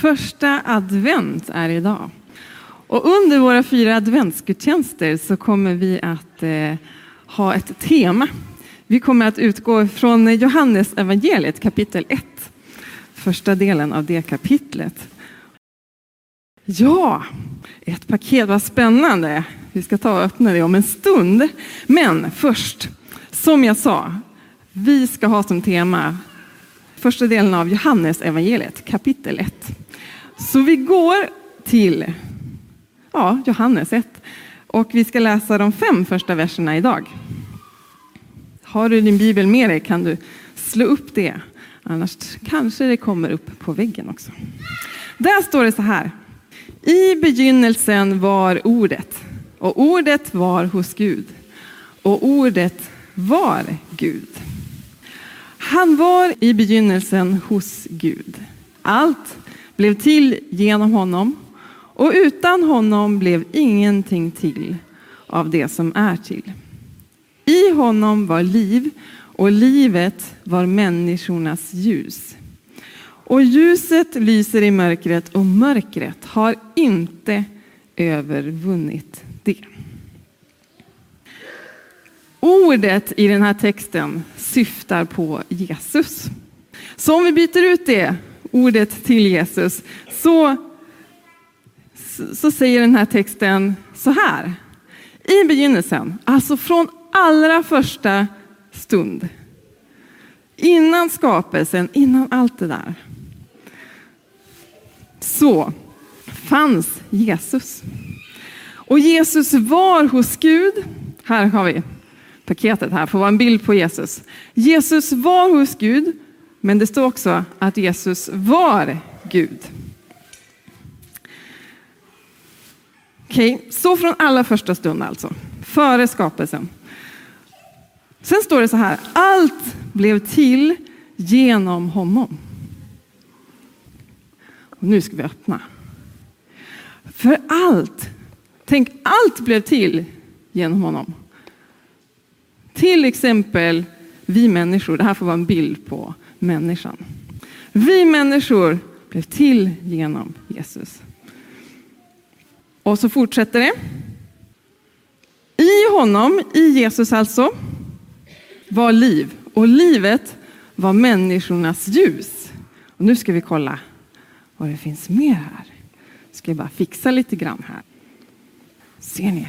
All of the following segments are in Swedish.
Första advent är idag. Och under våra fyra adventsgudstjänster så kommer vi att eh, ha ett tema. Vi kommer att utgå från Johannes evangeliet kapitel 1. Första delen av det kapitlet. Ja, ett paket, vad spännande. Vi ska ta och öppna det om en stund. Men först, som jag sa, vi ska ha som tema första delen av Johannes evangeliet kapitel 1. Så vi går till ja, Johannes 1 och vi ska läsa de fem första verserna idag. Har du din bibel med dig kan du slå upp det. Annars kanske det kommer upp på väggen också. Där står det så här. I begynnelsen var ordet och ordet var hos Gud och ordet var Gud. Han var i begynnelsen hos Gud. Allt blev till genom honom och utan honom blev ingenting till av det som är till. I honom var liv och livet var människornas ljus. Och ljuset lyser i mörkret och mörkret har inte övervunnit det. Ordet i den här texten syftar på Jesus. Så om vi byter ut det ordet till Jesus så, så säger den här texten så här. I begynnelsen, alltså från allra första stund, innan skapelsen, innan allt det där, så fanns Jesus. Och Jesus var hos Gud. Här har vi paketet här, får vara en bild på Jesus. Jesus var hos Gud, men det står också att Jesus var Gud. Okej, okay, så från allra första stund alltså, före skapelsen. Sen står det så här, allt blev till genom honom. Och nu ska vi öppna. För allt, tänk allt blev till genom honom. Till exempel vi människor, det här får vara en bild på människan. Vi människor blev till genom Jesus. Och så fortsätter det. I honom, i Jesus alltså, var liv och livet var människornas ljus. Och nu ska vi kolla vad det finns mer här. Ska jag bara fixa lite grann här. Ser ni?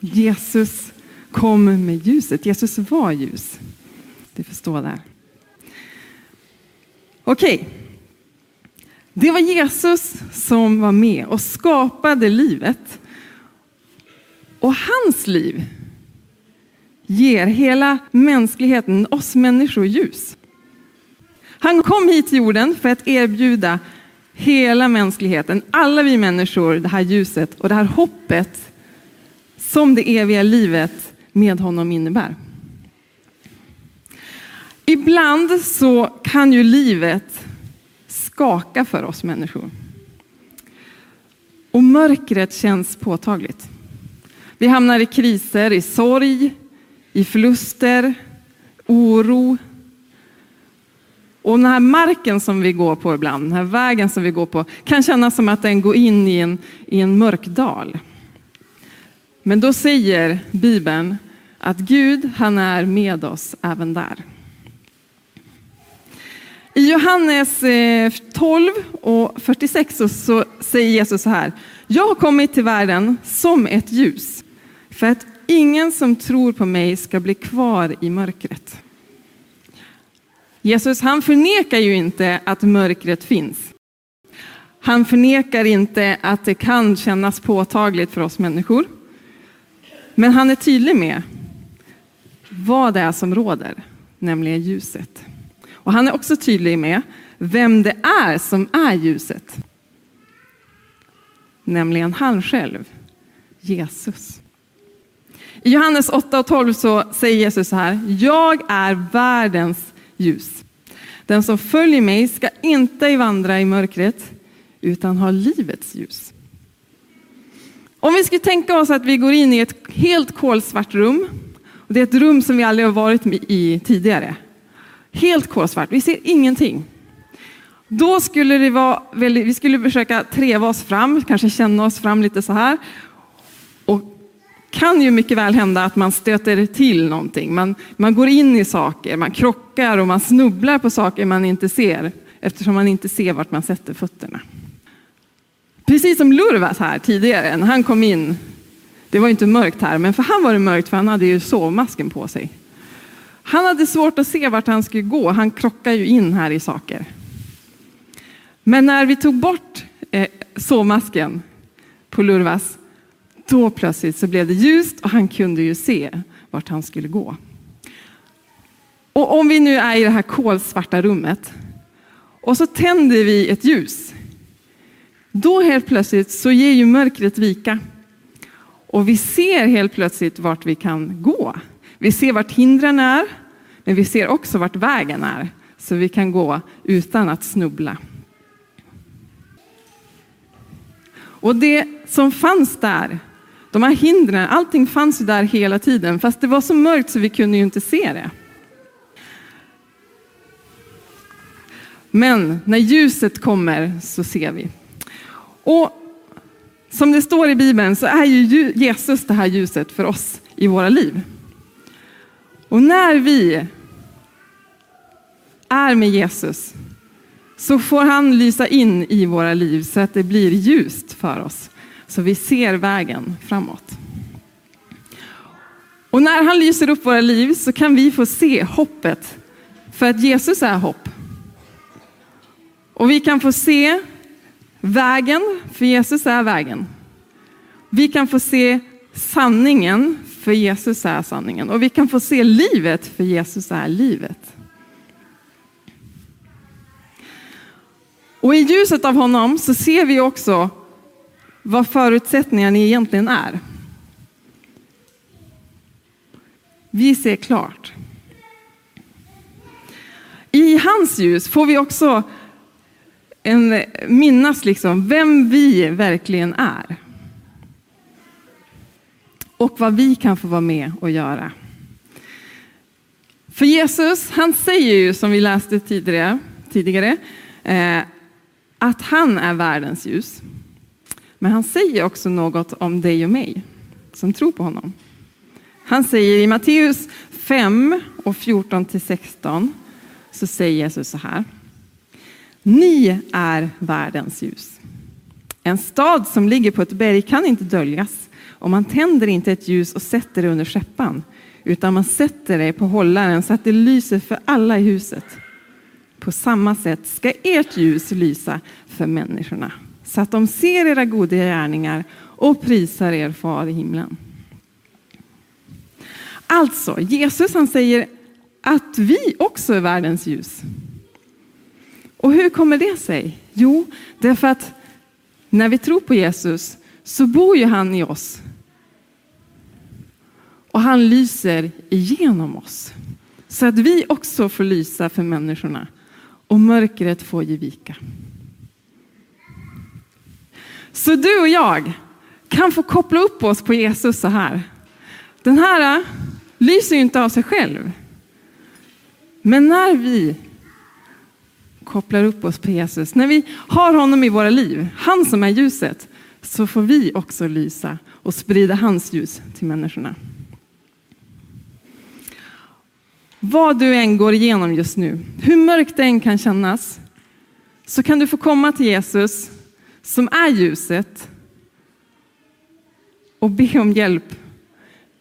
Jesus kom med ljuset. Jesus var ljus. Du förstår där. Okej. Okay. Det var Jesus som var med och skapade livet. Och hans liv ger hela mänskligheten, oss människor, ljus. Han kom hit till jorden för att erbjuda hela mänskligheten, alla vi människor, det här ljuset och det här hoppet som det eviga livet med honom innebär. Ibland så kan ju livet skaka för oss människor. Och mörkret känns påtagligt. Vi hamnar i kriser, i sorg, i förluster, oro. Och den här marken som vi går på ibland, den här vägen som vi går på, kan kännas som att den går in i en, i en mörk dal. Men då säger Bibeln att Gud, han är med oss även där. I Johannes eh, 12 och 46 så säger Jesus så här. Jag har kommit till världen som ett ljus för att ingen som tror på mig ska bli kvar i mörkret. Jesus han förnekar ju inte att mörkret finns. Han förnekar inte att det kan kännas påtagligt för oss människor. Men han är tydlig med vad det är som råder, nämligen ljuset. Och han är också tydlig med vem det är som är ljuset. Nämligen han själv, Jesus. I Johannes 8 och 12 så säger Jesus så här, jag är världens ljus. Den som följer mig ska inte vandra i mörkret utan ha livets ljus. Om vi skulle tänka oss att vi går in i ett helt kolsvart rum och det är ett rum som vi aldrig har varit i tidigare. Helt kolsvart, vi ser ingenting. Då skulle det vara väldigt, vi skulle försöka treva oss fram, kanske känna oss fram lite så här. Och kan ju mycket väl hända att man stöter till någonting. Man, man går in i saker, man krockar och man snubblar på saker man inte ser eftersom man inte ser vart man sätter fötterna. Precis som Lurvas här tidigare, när han kom in. Det var inte mörkt här, men för han var det mörkt för han hade ju sovmasken på sig. Han hade svårt att se vart han skulle gå. Han krockar ju in här i saker. Men när vi tog bort eh, sovmasken på Lurvas, då plötsligt så blev det ljust och han kunde ju se vart han skulle gå. Och om vi nu är i det här kolsvarta rummet och så tänder vi ett ljus. Då helt plötsligt så ger ju mörkret vika. Och vi ser helt plötsligt vart vi kan gå. Vi ser vart hindren är, men vi ser också vart vägen är. Så vi kan gå utan att snubbla. Och det som fanns där, de här hindren, allting fanns ju där hela tiden. Fast det var så mörkt så vi kunde ju inte se det. Men när ljuset kommer så ser vi. Och som det står i Bibeln så är ju Jesus det här ljuset för oss i våra liv. Och när vi är med Jesus så får han lysa in i våra liv så att det blir ljust för oss. Så vi ser vägen framåt. Och när han lyser upp våra liv så kan vi få se hoppet. För att Jesus är hopp. Och vi kan få se vägen, för Jesus är vägen. Vi kan få se sanningen, för Jesus är sanningen. Och vi kan få se livet, för Jesus är livet. Och i ljuset av honom så ser vi också vad förutsättningarna egentligen är. Vi ser klart. I hans ljus får vi också en, minnas liksom vem vi verkligen är. Och vad vi kan få vara med och göra. För Jesus, han säger ju som vi läste tidigare, tidigare eh, att han är världens ljus. Men han säger också något om dig och mig som tror på honom. Han säger i Matteus 5 och 14 till 16 så säger Jesus så här. Ni är världens ljus. En stad som ligger på ett berg kan inte döljas och man tänder inte ett ljus och sätter det under skäppan utan man sätter det på hållaren så att det lyser för alla i huset. På samma sätt ska ert ljus lysa för människorna så att de ser era goda gärningar och prisar er far i himlen. Alltså, Jesus han säger att vi också är världens ljus. Och hur kommer det sig? Jo, därför att när vi tror på Jesus så bor ju han i oss. Och han lyser igenom oss. Så att vi också får lysa för människorna. Och mörkret får ge vika. Så du och jag kan få koppla upp oss på Jesus så här. Den här äh, lyser ju inte av sig själv. Men när vi kopplar upp oss på Jesus, när vi har honom i våra liv, han som är ljuset, så får vi också lysa och sprida hans ljus till människorna. Vad du än går igenom just nu, hur mörkt det än kan kännas, så kan du få komma till Jesus som är ljuset och be om hjälp.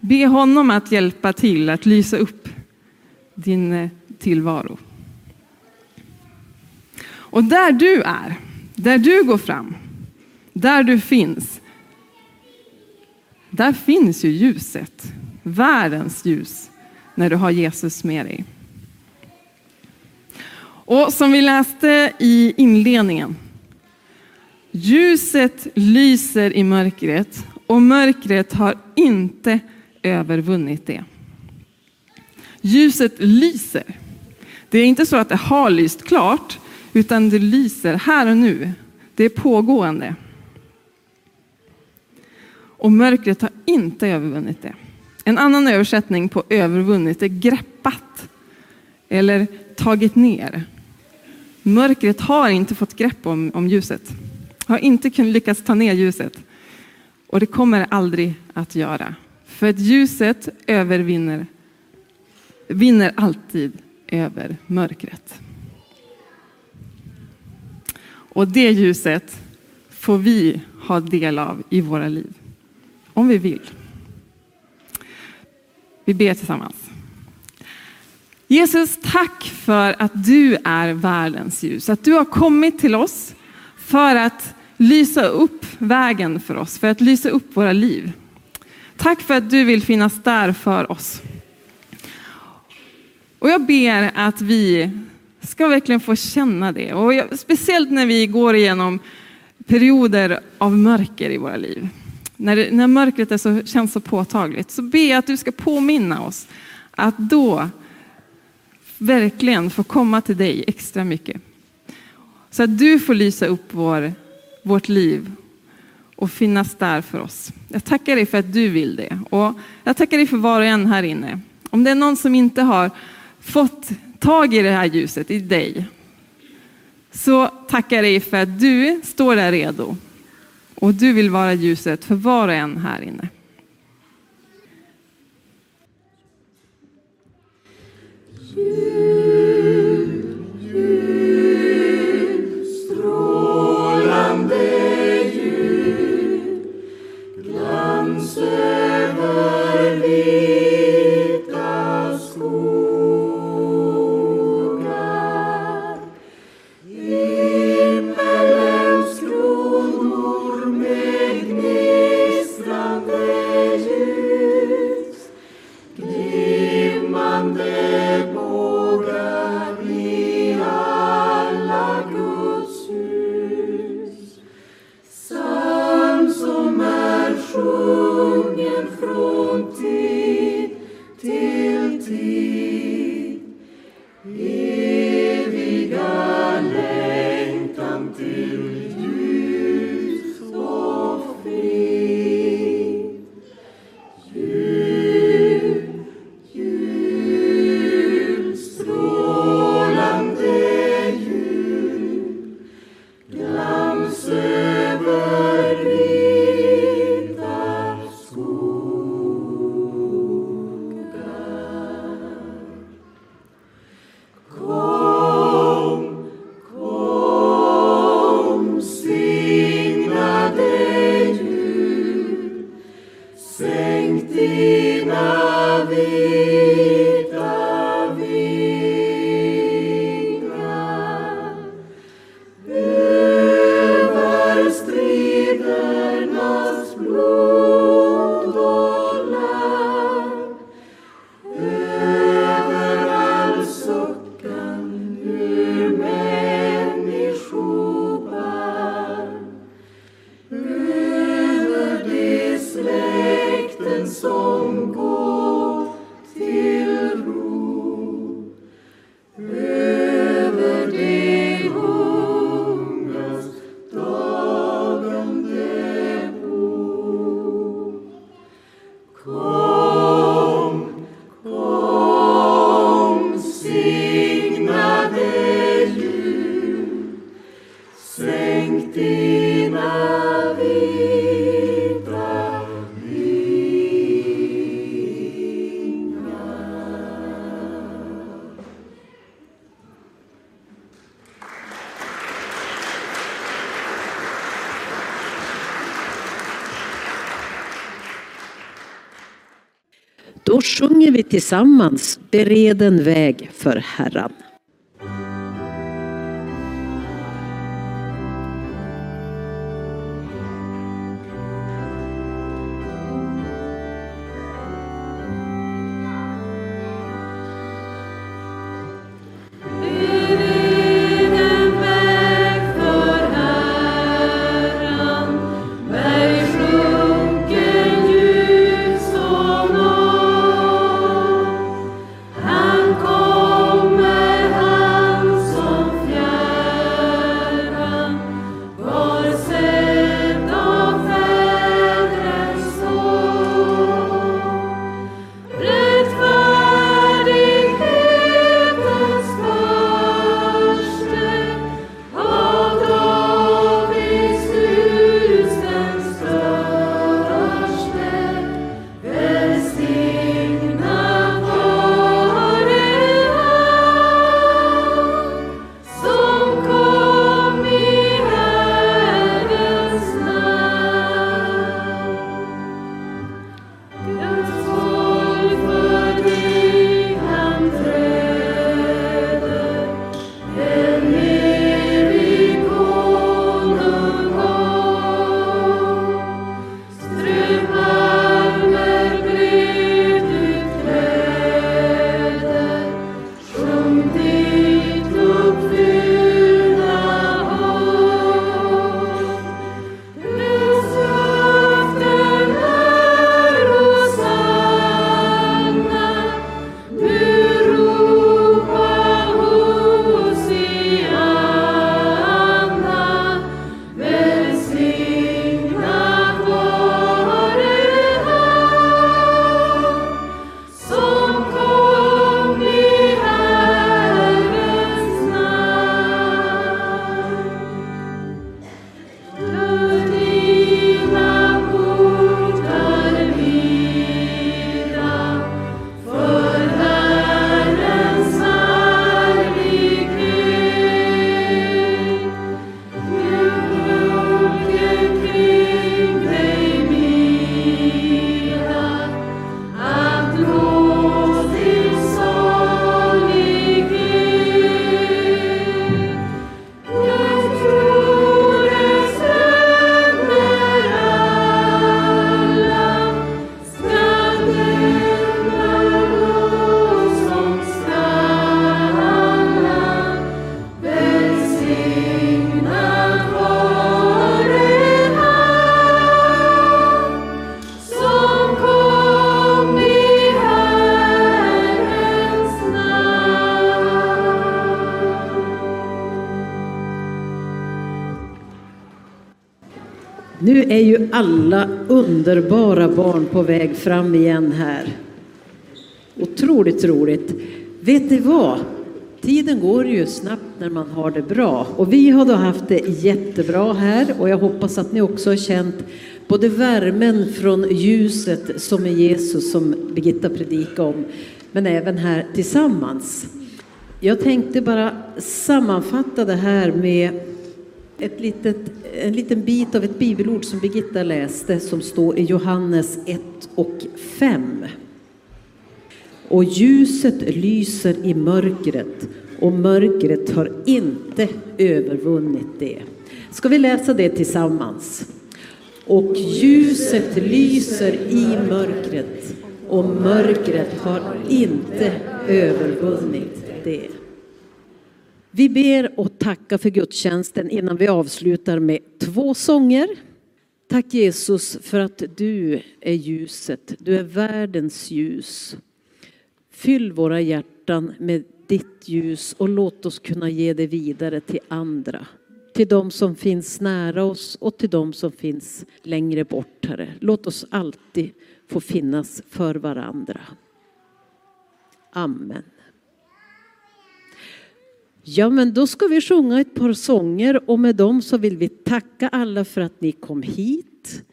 Be honom att hjälpa till att lysa upp din eh, tillvaro. Och där du är, där du går fram, där du finns, där finns ju ljuset, världens ljus, när du har Jesus med dig. Och som vi läste i inledningen, ljuset lyser i mörkret och mörkret har inte övervunnit det. Ljuset lyser. Det är inte så att det har lyst klart, utan det lyser här och nu. Det är pågående. Och mörkret har inte övervunnit det. En annan översättning på övervunnit är greppat eller tagit ner. Mörkret har inte fått grepp om, om ljuset. Har inte kunnat lyckats ta ner ljuset. Och det kommer aldrig att göra. För att ljuset övervinner vinner alltid över mörkret. Och det ljuset får vi ha del av i våra liv. Om vi vill. Vi ber tillsammans. Jesus, tack för att du är världens ljus. Att du har kommit till oss för att lysa upp vägen för oss, för att lysa upp våra liv. Tack för att du vill finnas där för oss. Och jag ber att vi ska verkligen få känna det. Och jag, speciellt när vi går igenom perioder av mörker i våra liv. När, det, när mörkret är så, känns så påtagligt så ber jag att du ska påminna oss att då verkligen få komma till dig extra mycket. Så att du får lysa upp vår, vårt liv och finnas där för oss. Jag tackar dig för att du vill det. Och jag tackar dig för var och en här inne. Om det är någon som inte har fått tag i det här ljuset i dig, så tackar jag dig för att du står där redo. Och du vill vara ljuset för var och en här inne. Då sjunger vi tillsammans Bered en väg för Herren. Är ju alla underbara barn på väg fram igen här. Otroligt roligt. Vet ni vad? Tiden går ju snabbt när man har det bra och vi har då haft det jättebra här och jag hoppas att ni också har känt både värmen från ljuset som är Jesus som Birgitta predikade om men även här tillsammans. Jag tänkte bara sammanfatta det här med ett litet, en liten bit av ett bibelord som Birgitta läste som står i Johannes 1 och 5. Och ljuset lyser i mörkret och mörkret har inte övervunnit det. Ska vi läsa det tillsammans? Och ljuset lyser i mörkret och mörkret har inte övervunnit det. Vi ber och tackar för gudstjänsten innan vi avslutar med två sånger. Tack Jesus för att du är ljuset, du är världens ljus. Fyll våra hjärtan med ditt ljus och låt oss kunna ge det vidare till andra. Till de som finns nära oss och till de som finns längre bort, Herre. Låt oss alltid få finnas för varandra. Amen. Ja, men då ska vi sjunga ett par sånger och med dem så vill vi tacka alla för att ni kom hit.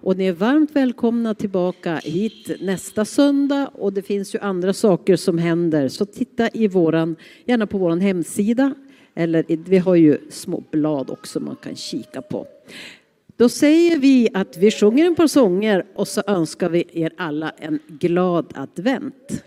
Och ni är varmt välkomna tillbaka hit nästa söndag och det finns ju andra saker som händer. Så titta i våran, gärna på vår hemsida eller vi har ju små blad också man kan kika på. Då säger vi att vi sjunger ett par sånger och så önskar vi er alla en glad advent.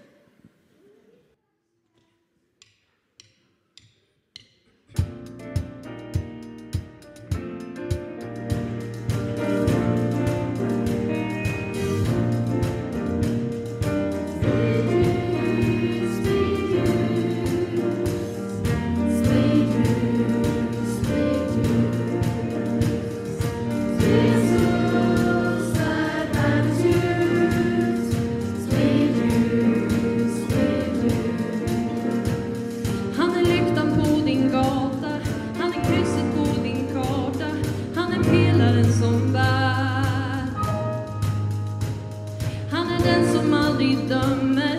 rythme